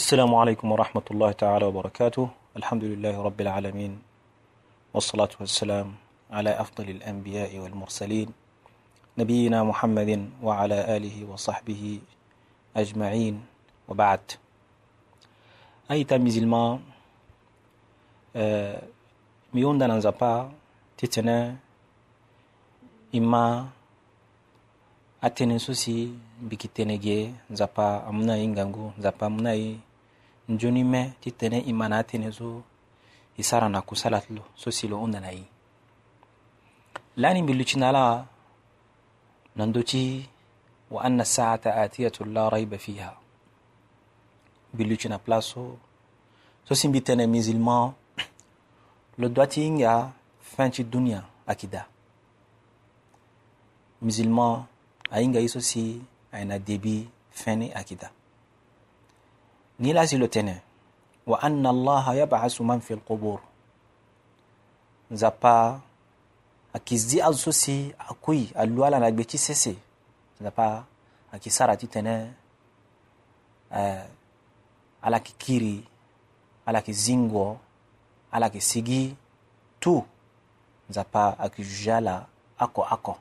السلام عليكم ورحمة الله تعالى وبركاته الحمد لله رب العالمين والصلاة والسلام على أفضل الأنبياء والمرسلين نبينا محمد وعلى آله وصحبه أجمعين وبعد أي musulman الماء آه، ميون دانا زبا ti إما i ma a tene so si mbi ki njoni mê ti tene i tene so i sara na kusala lo so silo u na yi lani mi lucina la nando ci wa anna saata atiyatu la rayba fiha bi lucina place so so si mbi tene musulman lo doit ti fin ti dunia akida musulman a yi nga so si a na debi fin ni akida ni lazilo tene wa anna allaha yabasu man fi lqubur nzapa akizdi azo si akui alu ala na gbe ti sese nzapa ayeke sara ti tene uh, ala yeke kiri ala yeke zingo ala yeke sigi tu nzapa ayeke juge ala oko oko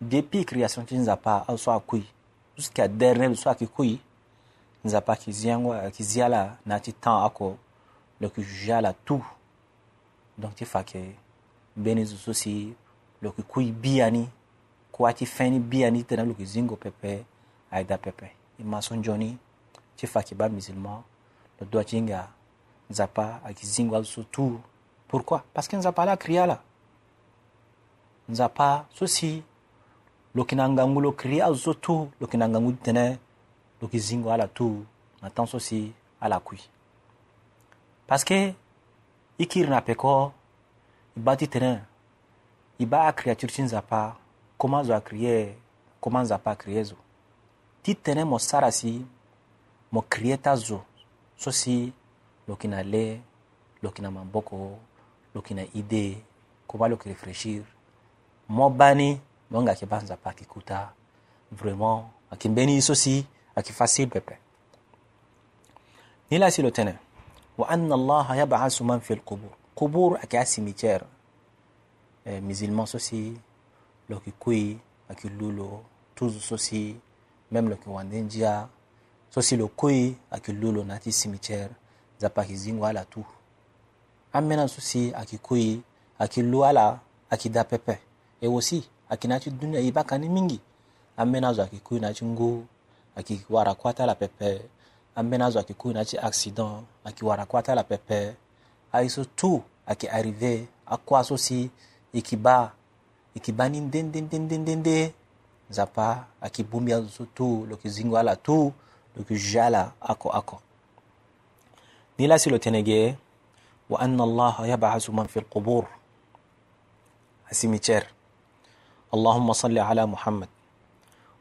depuis création ti nzapa azo so akui jusqu'à dernier so ayeke kui nzapa ti ziangua ti zia la na ti temps oko lo yeke juge ala tout donc ti fa yeke mbeni zo so si lo yeke kui bia ni kuâ ti fin ni bia ni tene lo yeke zingo pepe ayeda pepe e ma so nzoni ti fa yeke ba musulman lo doit ti hinga nzapa ayeke zingo azo so tout pourquoi parce que nzapa ala kria la nzapa so si lo yeke na ngangu lo kria azo so tout lo yeke na ngangu tene lo yeke zingo ala tu na tongaso si ala kui parceke i kiri na peko i ba ti tene i ba akriature ti nzapa koma zo akrie koma nzapa akrie zo ti tënë mo sara si mo krie ta zo so si lo yeke na le lo yeke na maboko lo yeke na idée koma lo yeke réfléchir mo ba ni lo nga yeke ba nzapa yeke kuta vraiment ayeke mbeni ye so si laki facile pepe ni la silo tene wa anna allaha yabasu man fi lqubur qubur aki a cimitiére eh, musulman so si loki kui aki lulo tuzu so si même loki wande njia so si lo kui aki lulo na ti cimitiére nzapa aki zingo ala tu ambena so si aki kui aki lu ala aki da pepe e wosi aki na ti dunia ye baka ni mingi ambena azo aki kui na ti ngu akiwarakwatala pepe ambe nazo akikuya na ti accident akiwarakwatala pepe aye so tu ayeke arrivé akua so si e yeke ba e yeke ba ni ndendendendendende nzapa ayeke bongbi azo so tu lo yeke zingo ala tu lo yeke juge ala oko oko ni la si lo tene ge wa anna allaha yab'asu man fi lqubur asimitere allahumma salli ala muhammad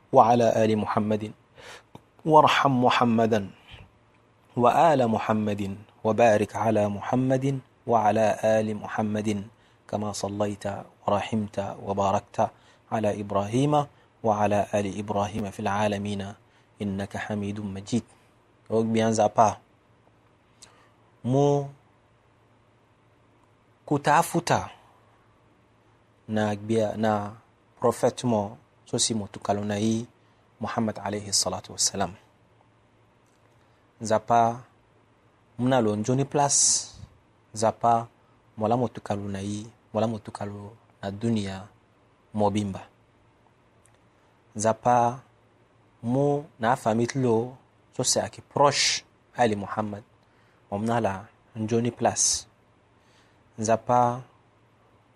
وعلى آل محمد وارحم محمدا وآل محمد وبارك على محمد وعلى آل محمد كما صليت ورحمت وباركت على إبراهيم وعلى آل إبراهيم في العالمين إنك حميد مجيد Donc bien مو part mu kutafuta na, na سوسي mo so Muhammad alayhi salatu wassalam nzapa mu na lo nzoni place nzapa mu la na ye mu la na dunia mobimba nzapa mu na afami ti lo so si ayeke proche ali muhammad mo mu na ala nzoni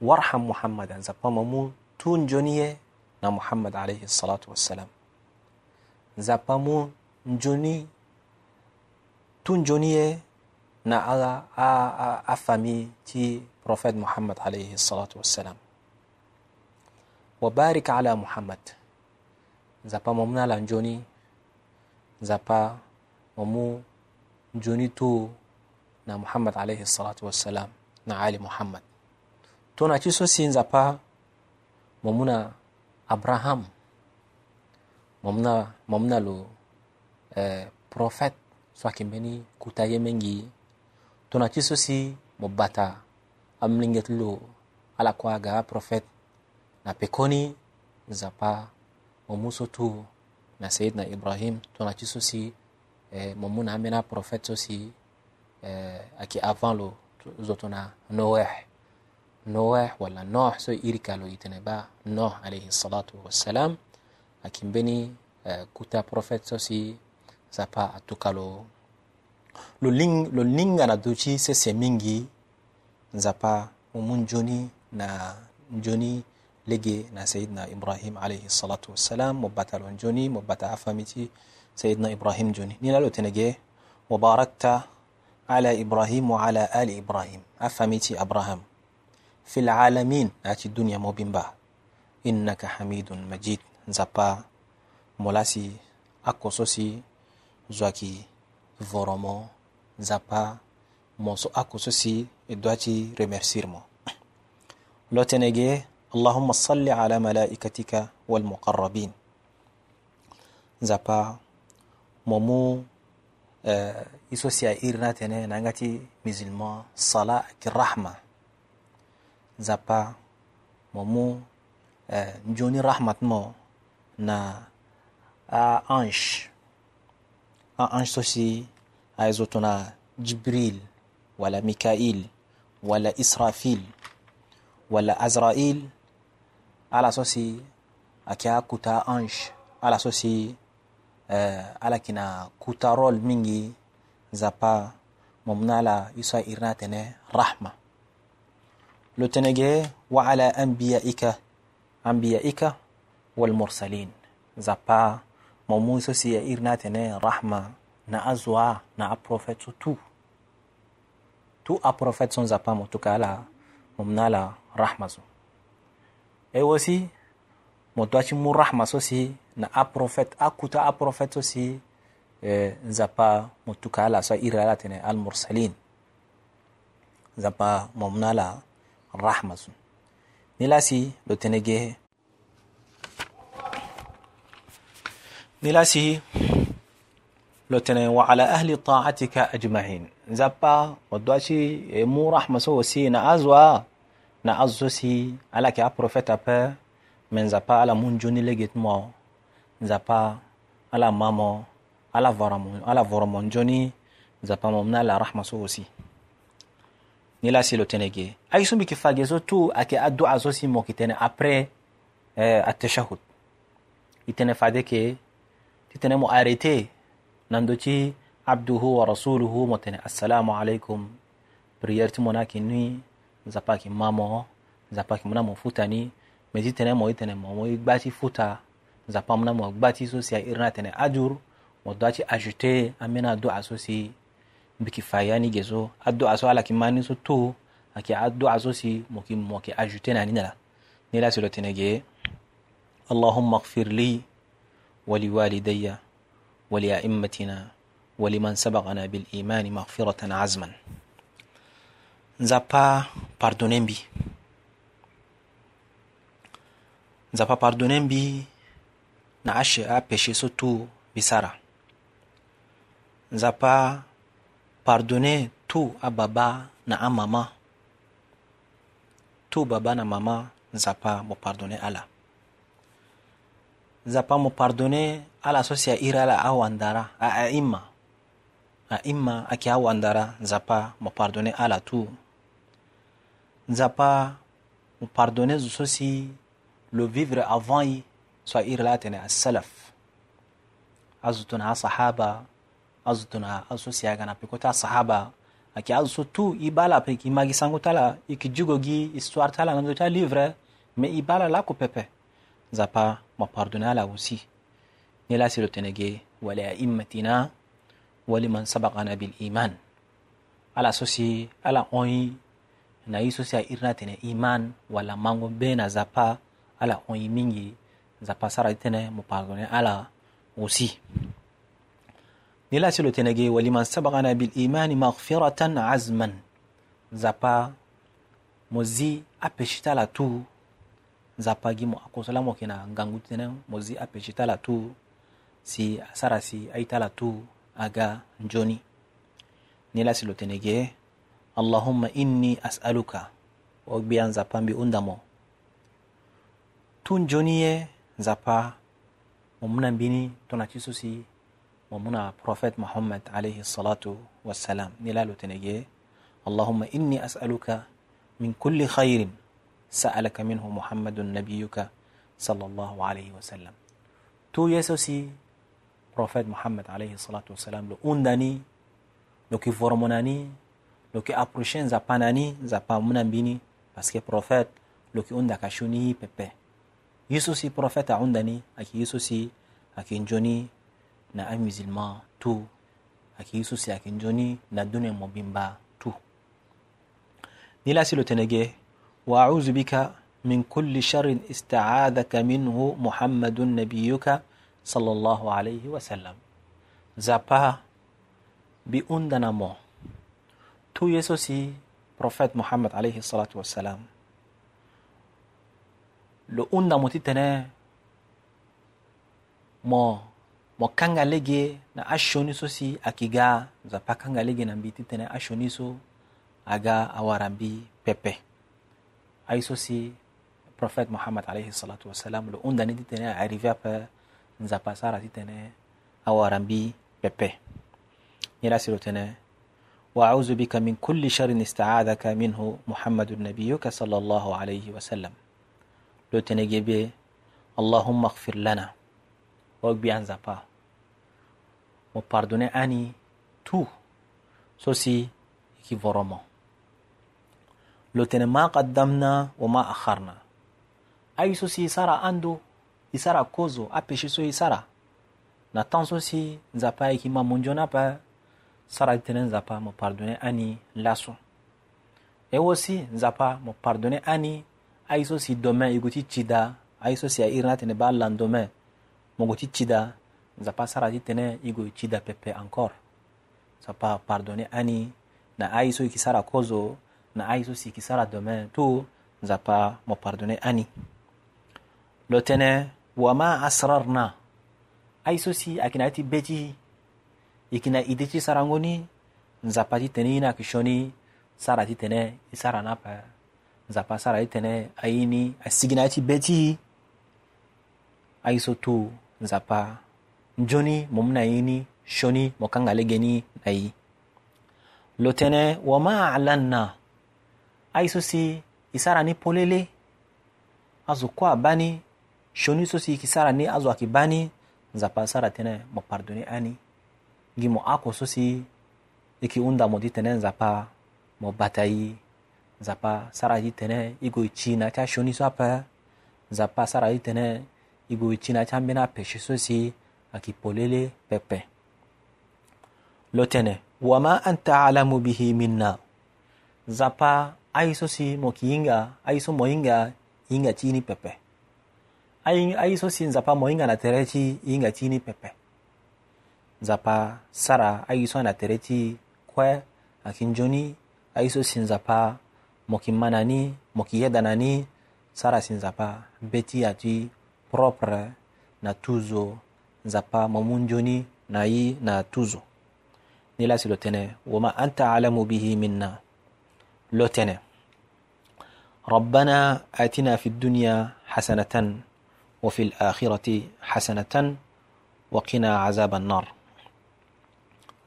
warham Muhammad. nzapa mo mu tu nzoni na muhammad alayhi salatu wassalam nzapamo njoni tu njoni ye na ala a, a, afami ti prophète Muhammad alayhi salatu wassalam wabarik ala Muhammad nzapa momna la njoni nzapa momu njoni tu na Muhammad alayhi salatu wassalam na ali Muhammad tona chiso si nzapa momuna Abraham momna momna lo eh, prophet swaki mbeni kutaye mengi tona ti so si mo bata amlinge ti lo ala kuâ ga prophet na pekoni nzapa mo mu so tu na seydna ibrahim tona ti eh, so si eh, mo mu na ambeni aprophet so si eh, ayeke avant lo zo tona noeh noeh wala noh so e iri ka lo e tene ba noh alayhi salatu wassalam akimbeni uh, kuta prophet sosi sapa atukalo lo ling lo linga na duchi sese mingi nzapa umun na njoni lege na sayidna ibrahim alayhi salatu wassalam mo bata lon mo bata afamiti sayidna ibrahim joni nina lo tenege ala ibrahim على إبراهيم وعلى آل إبراهيم أفهمتي أبراهام في العالمين آتي الدنيا مبين innaka hamidun majid nzapa mola si akɔsɔ si zwaki vɔrɔmɔ nzapa mɔnsɔ akɔsɔ si edoaci remerciremɔ lɔtɛnɛgɛ allahuma salli ala malaikatika walmuqarrabin nzapa mɔmu uh, iso si a irina tɛnɛ nangati musulman sala ki rahma nzapa mɔmu uh, njoni rahmat mɔ na a ange a ange sosi aweza tuna jibril wala mikail wala israfil wala azrail ala sosi kuta ange ala sosi uh, ala kina kuta rol mingi za pa momnala isa irna tene rahma lo tenege wa ala anbiyaika anbiyaika والمرسلين زبا موموسو سي ايرناتنا رحمة نا أزوا نا أبروفيتو تو تو أبروفيتو زبا متوكالا ممنالا رحمة زو ايوا سي مدواتي مو رحمة سو سي نا أبروفيت أكوتا أبروفيتو سي زبا متوكالا سا ايرناتنا المرسلين زبا ممنالا رحمة زو نيلا سي لو ملاسه لوتنا وعلى أهل طاعتك أجمعين زبا ودواشي مو رحمة سو سينا أزوا نعزو سي على كي أبروفيت أبا من زبا على منجوني لغيت مو زبا على مامو على فرمون على فرمون جوني زبا ممنا على رحمة سو سي ملاسي لوتنا جي أي سمي كفاجي زو تو أكي أدو عزو سي مو كتنا أبري أتشهد آه، يتنا فادي كي titene mo arrêté nando ci abduhu wa rasuluhu mo tene assalamu aleykum prière ti mo na yeke ni nzapa yeke ma mo nzapa yeke mu na mo futa ni me ti tene mo ye tene mo mo ye gbâ ti futa nzapa mu na mo gbâ ti so si airi na tene ajur mo doit ti ajouté ambeni ado'a so si mbi yeke faya ni ge so ado'a so ala yeke ma ni so to ayeke ado'a so si mo yeke ajouté na ni na la ni la si lo tene ge allahumma gfir li ولوالدي ولأئمتنا ولمن سبقنا بالإيمان مغفرة عزما نزابا باردونيمبي نزابا بي نعشي أبشي ستو بسارة نزابا pardonner تو أبابا نعم ماما تو بابا نعم ماما na maman ألا mo nzapa mo pardonne ala so si airi ala awandara aima aima ayeke awandara nzapa mo pardonne ala tu nzapa mo pardonne zo so si lo vivre avant ye so airi la atene asalaf azo tongana asahaba azo tongana azo so si aga na peko ti asahaba ayeke azo so tu i ba ala peki i magi sango ti ala e yeke jugo gi histoire ti ala na ndö ti alivre me i ba ala lako pepe nzapa mapardonna là aussi. Et là, c'est le Ténégé. ولأئمتنا ولمن سبقنا بالإيمان ala sosi ala oyi na yi sosi a irina tene iman wala mango be na zapa ala oyi mingi zapa sara tene mo pardonner ala aussi ni la silo tene ge waliman sabaqana bil imani maghfiratan azman zapa mo zi apeshita la tout nzapagi mo akonsola mo yeke na ngangu tënë mo zi apeche ti ala tu si asara si aita ala tu aga nzoni ni la si lo tene ge allahumma inni as'aluka o gbia nzapa mbi hunda mo tu nzoni ye nzapa mo mû na mbini tongana ti so si mo mû na prophète mohammed alayhi salatu wassalam ni la lo tene ge allahumma inni as'aluka min kulli khayrin سألك منه محمد نبيك صلى الله عليه وسلم تو يسوسي بروفيت محمد عليه الصلاة والسلام لو أنداني لو كي فورموناني لو كي أبروشين زاباناني زابا منبيني بس كي بروفيت لو كي أندا كشوني ببه يسوسي بروفيت أنداني أكي يسوسي أكي نجوني نا أمي زلما تو أكي يسوسي أكي نجوني نا دوني مبينبا تو دي لو تنجيه وأعوذ بك من كل شر استعاذك منه محمد نبيك صلى الله عليه وسلم زبا بأندنا مو تو يسوسي بروفيت محمد عليه الصلاة والسلام lo unda mo titene mo mo kanga lege na ashoni so si akiga nzapa kanga lege na mbi titene ashoni so aga awarambi pepe le prophète Mohammed alayhi salatu wasalam lo undani ti tene arrivé à ape a sara ti tene awarambi pepe Il nyira siro tene وأعوذ بك من كل شر استعاذك منه محمد نبيك صلى الله عليه وسلم لو تنجيبي اللهم اغفر لنا وقبي أنزابا وباردوني أني تو سوسي كي فرمون lotene ma qaddamna wa ma akharna ayi so si e sara ando e sara kozo apeche so e sara na tan so si nzapa ayeke ma mondio ni ape sara tënë nzapa mo pardonner ani laso e aussi nzapa mo pardonner ani aye so si domain e gue ti tida aye so si airi ni atene ba landomain mo gue ti tida nzapa sara ti tënë e gue tida pepe encore nzapa pardonner ani na aye so yeke sara kozo na ai so siki sara domain tu nzapa mo pardonner ani lo tene wama asrarna ai so si akina ti be ti e yeki na ide ti sarango ni nzapa ti tene ni ayeke sioni sara ti tene e sara na ape nzapa sara ti tene aye ni asigi na ye ti be ti aye so tu nzapa nzoni mo mu na ye ni sioni mo kanga lege ni na ye lo tënë wo ma alanna aye so si e sara ni polele azo kue abani sioni so si yeke sara ni azo ayeke ba ni nzapa sara tënë mo pardonner ani ngi mo oko so si yeke hunda mo ti tene nzapa mo bata ye nzapa sara ti tene i go ti na ti asioni so ape nzapa sara ti tene i go ti na ti ambeni apesi so si ayeke polele pepe lo tene wama anta alamu bihi minna nzapa aiso si mo ki hinga aiso mo hinga hinga ti ini pepe aiso si nzapa mo hinga na tere ti hinga ti ini pepe nzapa sara aiso na tere ti kue ayeke nzoni aiso si nzapa mo yeke ma na ni mo yeke yeda na ni sara si nzapa be ti ati propre na tuzo nzapa mo mu nzoni na ye na tuzo ni la si lo tënë wama anta alamu bihi minna لوتنا ربنا آتنا في الدنيا حسنة وفي الآخرة حسنة وقنا عذاب النار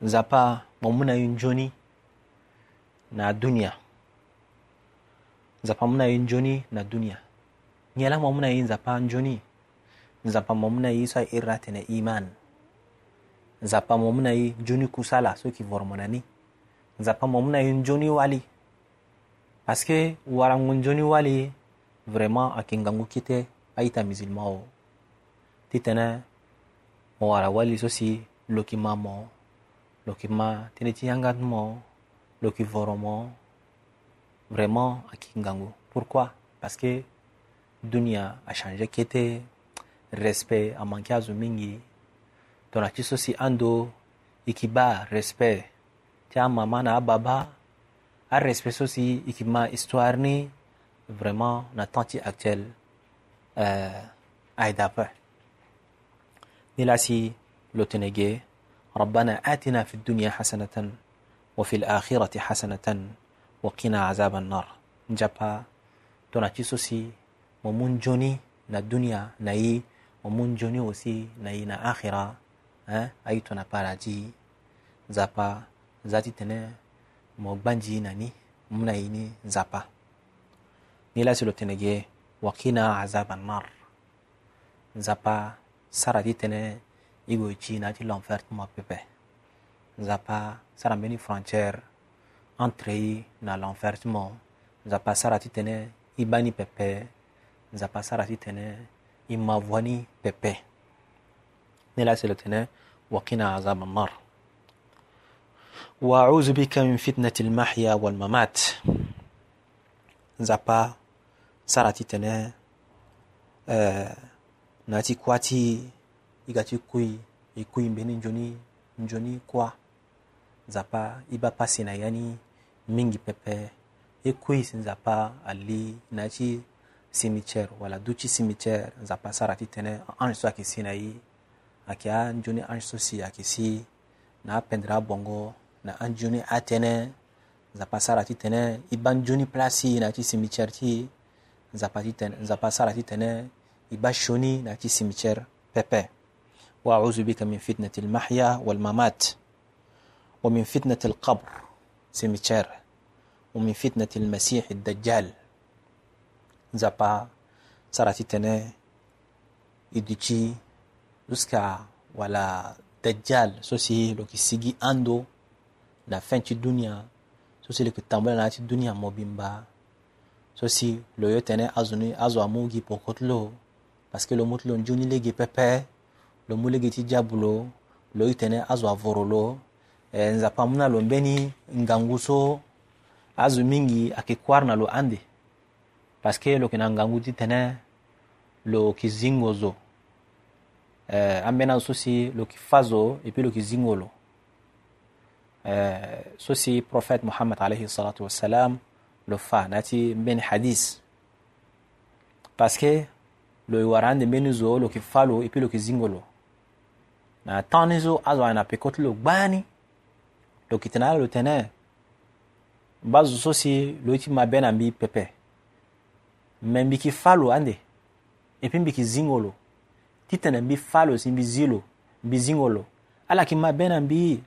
زابا ممنا ينجوني na dunia nzapa muna yin joni na dunia nyalama muna yin zapa joni nzapa mo muna yi so irra tene iman nzapa mo muna yi joni kusala soki vormonani nzapa mo muna yin joni wali parceque warangunjoni wali vraiment akingangu kite aita musilma o ti tene mo wara wali so si loki ma mo loki ma tene ti yangat mo loki voro mo vraiment akingangu pourquoi parceque dunia achange kite respect amanke azo mingi tongana ti so si ando e yeke ba respect ti amama na ababa à respecter aussi l'équipement histoire ni vraiment na temps actuel euh, le aida pa nilasi lotenege ربنا آتنا في الدنيا حسنة وفي الآخرة حسنة وقنا عذاب النار نجابا توناتي سوسي ومن جوني na dunya na hii wamunjoni usi na hii na akhira eh, aitu na paraji zapa zati tene mo gbanji nani mna yini nzapa ni la silo tenege wakina azaba nar nzapa sarati tene igo ci nati l'enfer tuma pepe nzapa sara mbeni frontière entre yi na l'enfer tuma nzapa sarati tene i bani pepe nzapa sarati tene i mavwani pepe ni la silo tene wakina azaba nar a'udhu bika min fitnati al-mahya wal mamat nzapa sarati tene eh nati kwati igati kui ikui mbeni njoni njoni kwa nzapa iba pasi na yani mingi pepe ikui sinzapa ali nati simicher wala duchi simicher nzapa sarati tene anso akisi na yi akia njoni anso si akisi na pendra bongo na anjuni atene nzapa sara ti tene i ba nzoni place na ti cimetière ti nzapa ti tene nzapa sara ti tene i ba shoni na ti cimetière pepe واعوذ بك من فتنه المحيا والممات ومن فتنه القبر سيمتشير ومن فتنه المسيح الدجال زابا سراتي تنه يديتشي jusqu'à voilà Dajjal ceci donc il sigi ando na fɛn tɩ dũniyã sosɩ lɩk tãmb la na tɩ dũniyã mo bĩmba sosɩ lo yo tẽne a zũni a zo a mum gi pʋg kʋt lo parske lo mut lo n dũni lege pɛpɛ lo mu lege tɩ jabulo lo y tẽne a zo a voro lo e n za pãmb na lo n beni n gangu so a zu mingi a kɩ koar na lo ãnde parske lo kɩ na n gangu tɩ tẽne lo kɩ zĩngo zo eh, a n bena sosɩ lo kɩ fa zo epi lo kɩ zĩngo lo ceci eh, prophète mohammed alayhi salatu wassalam lo fa nati mbeni hadis parce que lo warande mbeni zo lo ki fa lo e puis lo ki zingo lo na tani zo azo ayena pekoti lo gbani lo ki tene ala lo tene mba zo so si lo ti mabe na mbi pepe me mbi ki fa lo ande e puis mbi ki zingo lo ti tene mbi fa lo si mbi zi lo mbi zingo lo ala yeke mabe na mbi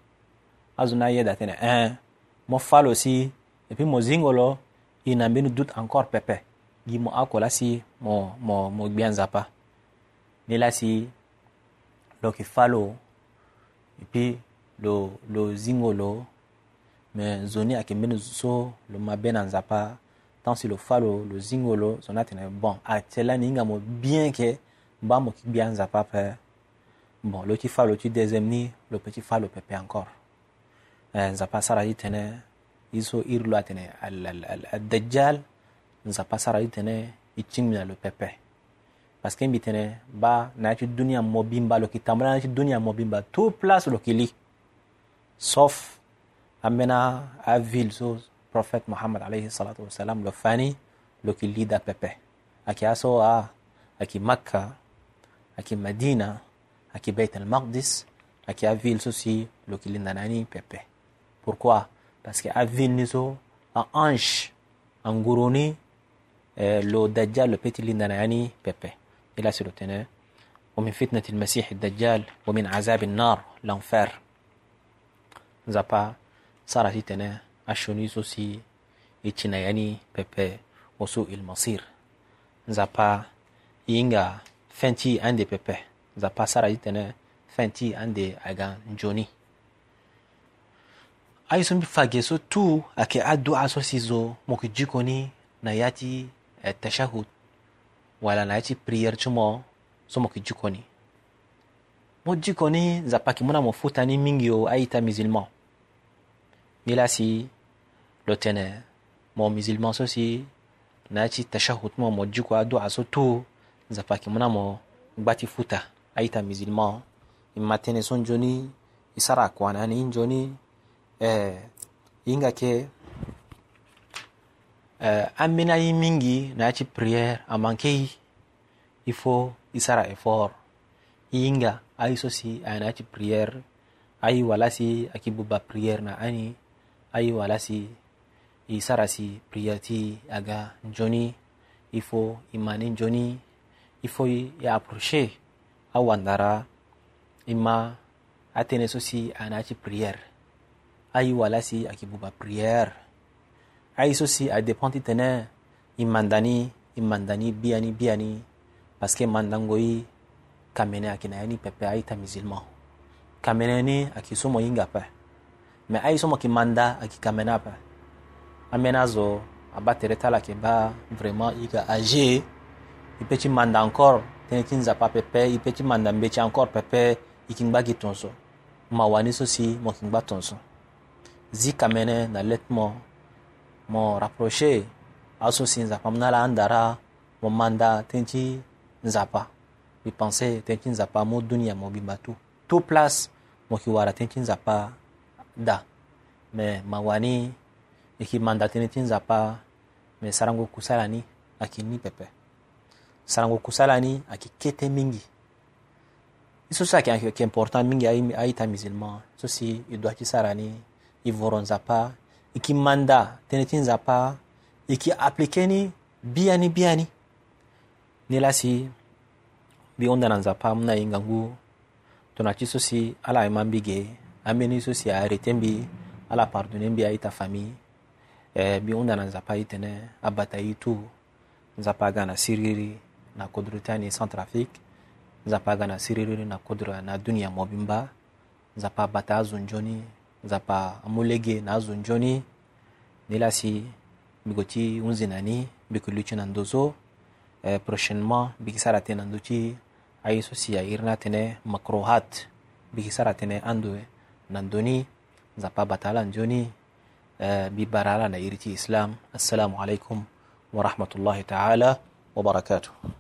azo na ye dati ne eh mo falo si et puis mo zingo lo e na mbeni dut encore pepe gi mo ako la si mo mo mo gbia nzapa ni la si lo ki falo et puis lo lo zingo lo me zoni ayeke mbeni so lo mabe na nzapa tant si lo fa lo lo zingo lo zo na tene bon atye lani hinga mo bien ke mbaa mo yeke gbia nzapa ape bon lo ti fa lo ti deuxième ni lo peut ti fa lo pepe encore nzapa saradi tene iso irlo atene addajjal nzapa saradi tene icimina lo pepe parce mbi tene ba nayaci duniya mobimba lo ki tambula nayaci duniya mobimba tout place lo kili sauf an bena so prophète mohamad alayhi salatu lo fani lo ki lida pepe aki aso a aki makka aki madina aki beit almaqdis aki a so si lo ki lindanani pepe Pourquoi Parce que Vinizo, a ange anguroni euh, le dajjal le petit lindanani pepe. Et là c'est le teneur. ومن فتنة المسيح الدجال ومن عذاب النار l'enfer zapa sarati a itinayani pepe wasu il masir zapa yinga fenti ande pepe zapa sarati tene fenti ande agan joni ayi so mbi fage so tu ayeke adu'a so si zo mo yeke ji koni na ya ti eh, tashahud wala na ya ti prière ti mo so mo yeke ji koni mo ji koni nzapa yeke mû na mo fu tani mingi yo aita musulman ni la si lo tene mo musulman so si na ya ti tashahud ti mo mo ji kua adu'a so tu nzapa yeke mû na mo ngba ti futa aita musulman e ma tënë so nzoni e sara akua na ni nzoni eh, inga ke eh, an yi mingi na ci priyere amankei ifo isara i inga fo i sara effort i yinga na ci prière a walasi a ki buba prière na ani ayi walasi i si prière ti aga ga joni i fo i mani joni i fo i approcher a wandara i na ci prière ayi wala si akibuba prière ayi so si a dépend ti tene i mandani i mandani biani biani parce que mandango i kamene ayeke na ya ni pepe aye ta musulman kamene ni ayeke so mo hinga ape me aye so mo yeke manda ayeke kamene ape ambeni azo abâ tere ti ala yeke ba vraiment i ga age i peut ti manda encore tënë ti nzapa pepe i peut ti manda mbeti encore pepe i yeke ngba gi tongaso ma wani so si mo yeke ngba tongaso zikamene na letmo mo rapproché aso si nzapa mu na la andara mo manda ten ti nzapa bipense te ti nzapa mo dunia mo bimba tu place mo yeke wara tënë ti nzapa da me mawani yeke manda tënë ti nzapa me sarango kusala ni ayeke ni pepe sarango kusala ni ayeke kete mingi e so si ayeke important mingi aita musulman so si e doit ti sara ni i voronza pa i ki manda tenetinza pa i ki aplikeni biani biyani ni lasi bi wo dananza pa mna yi ngangu ti so si ala ye mbi ge ambeni so si a mbi ala pardonen mbi aita ita fami eh, bi wo dana nzapa yi tene abata bata tu nzapa ga na siriri na kodurita ni centrafrique nzapa ga na siriri na kodura na duniya mobimba nzapa bata a zunjoni nzapa amulege na azo nzoni ni la si mbi ti hunzina ni mbi yeke lu ti na ndo so eh, prochainement mbi yeke sara tënë na ndö ti aye so si airi ni atënë makrohat mbi yeke sara tënë ando na ndö ni nzapa abata ala nzio ni eh, mbi bara ala na iri ti islam assalamu alaikum warahmatullahi taala wabarakatuh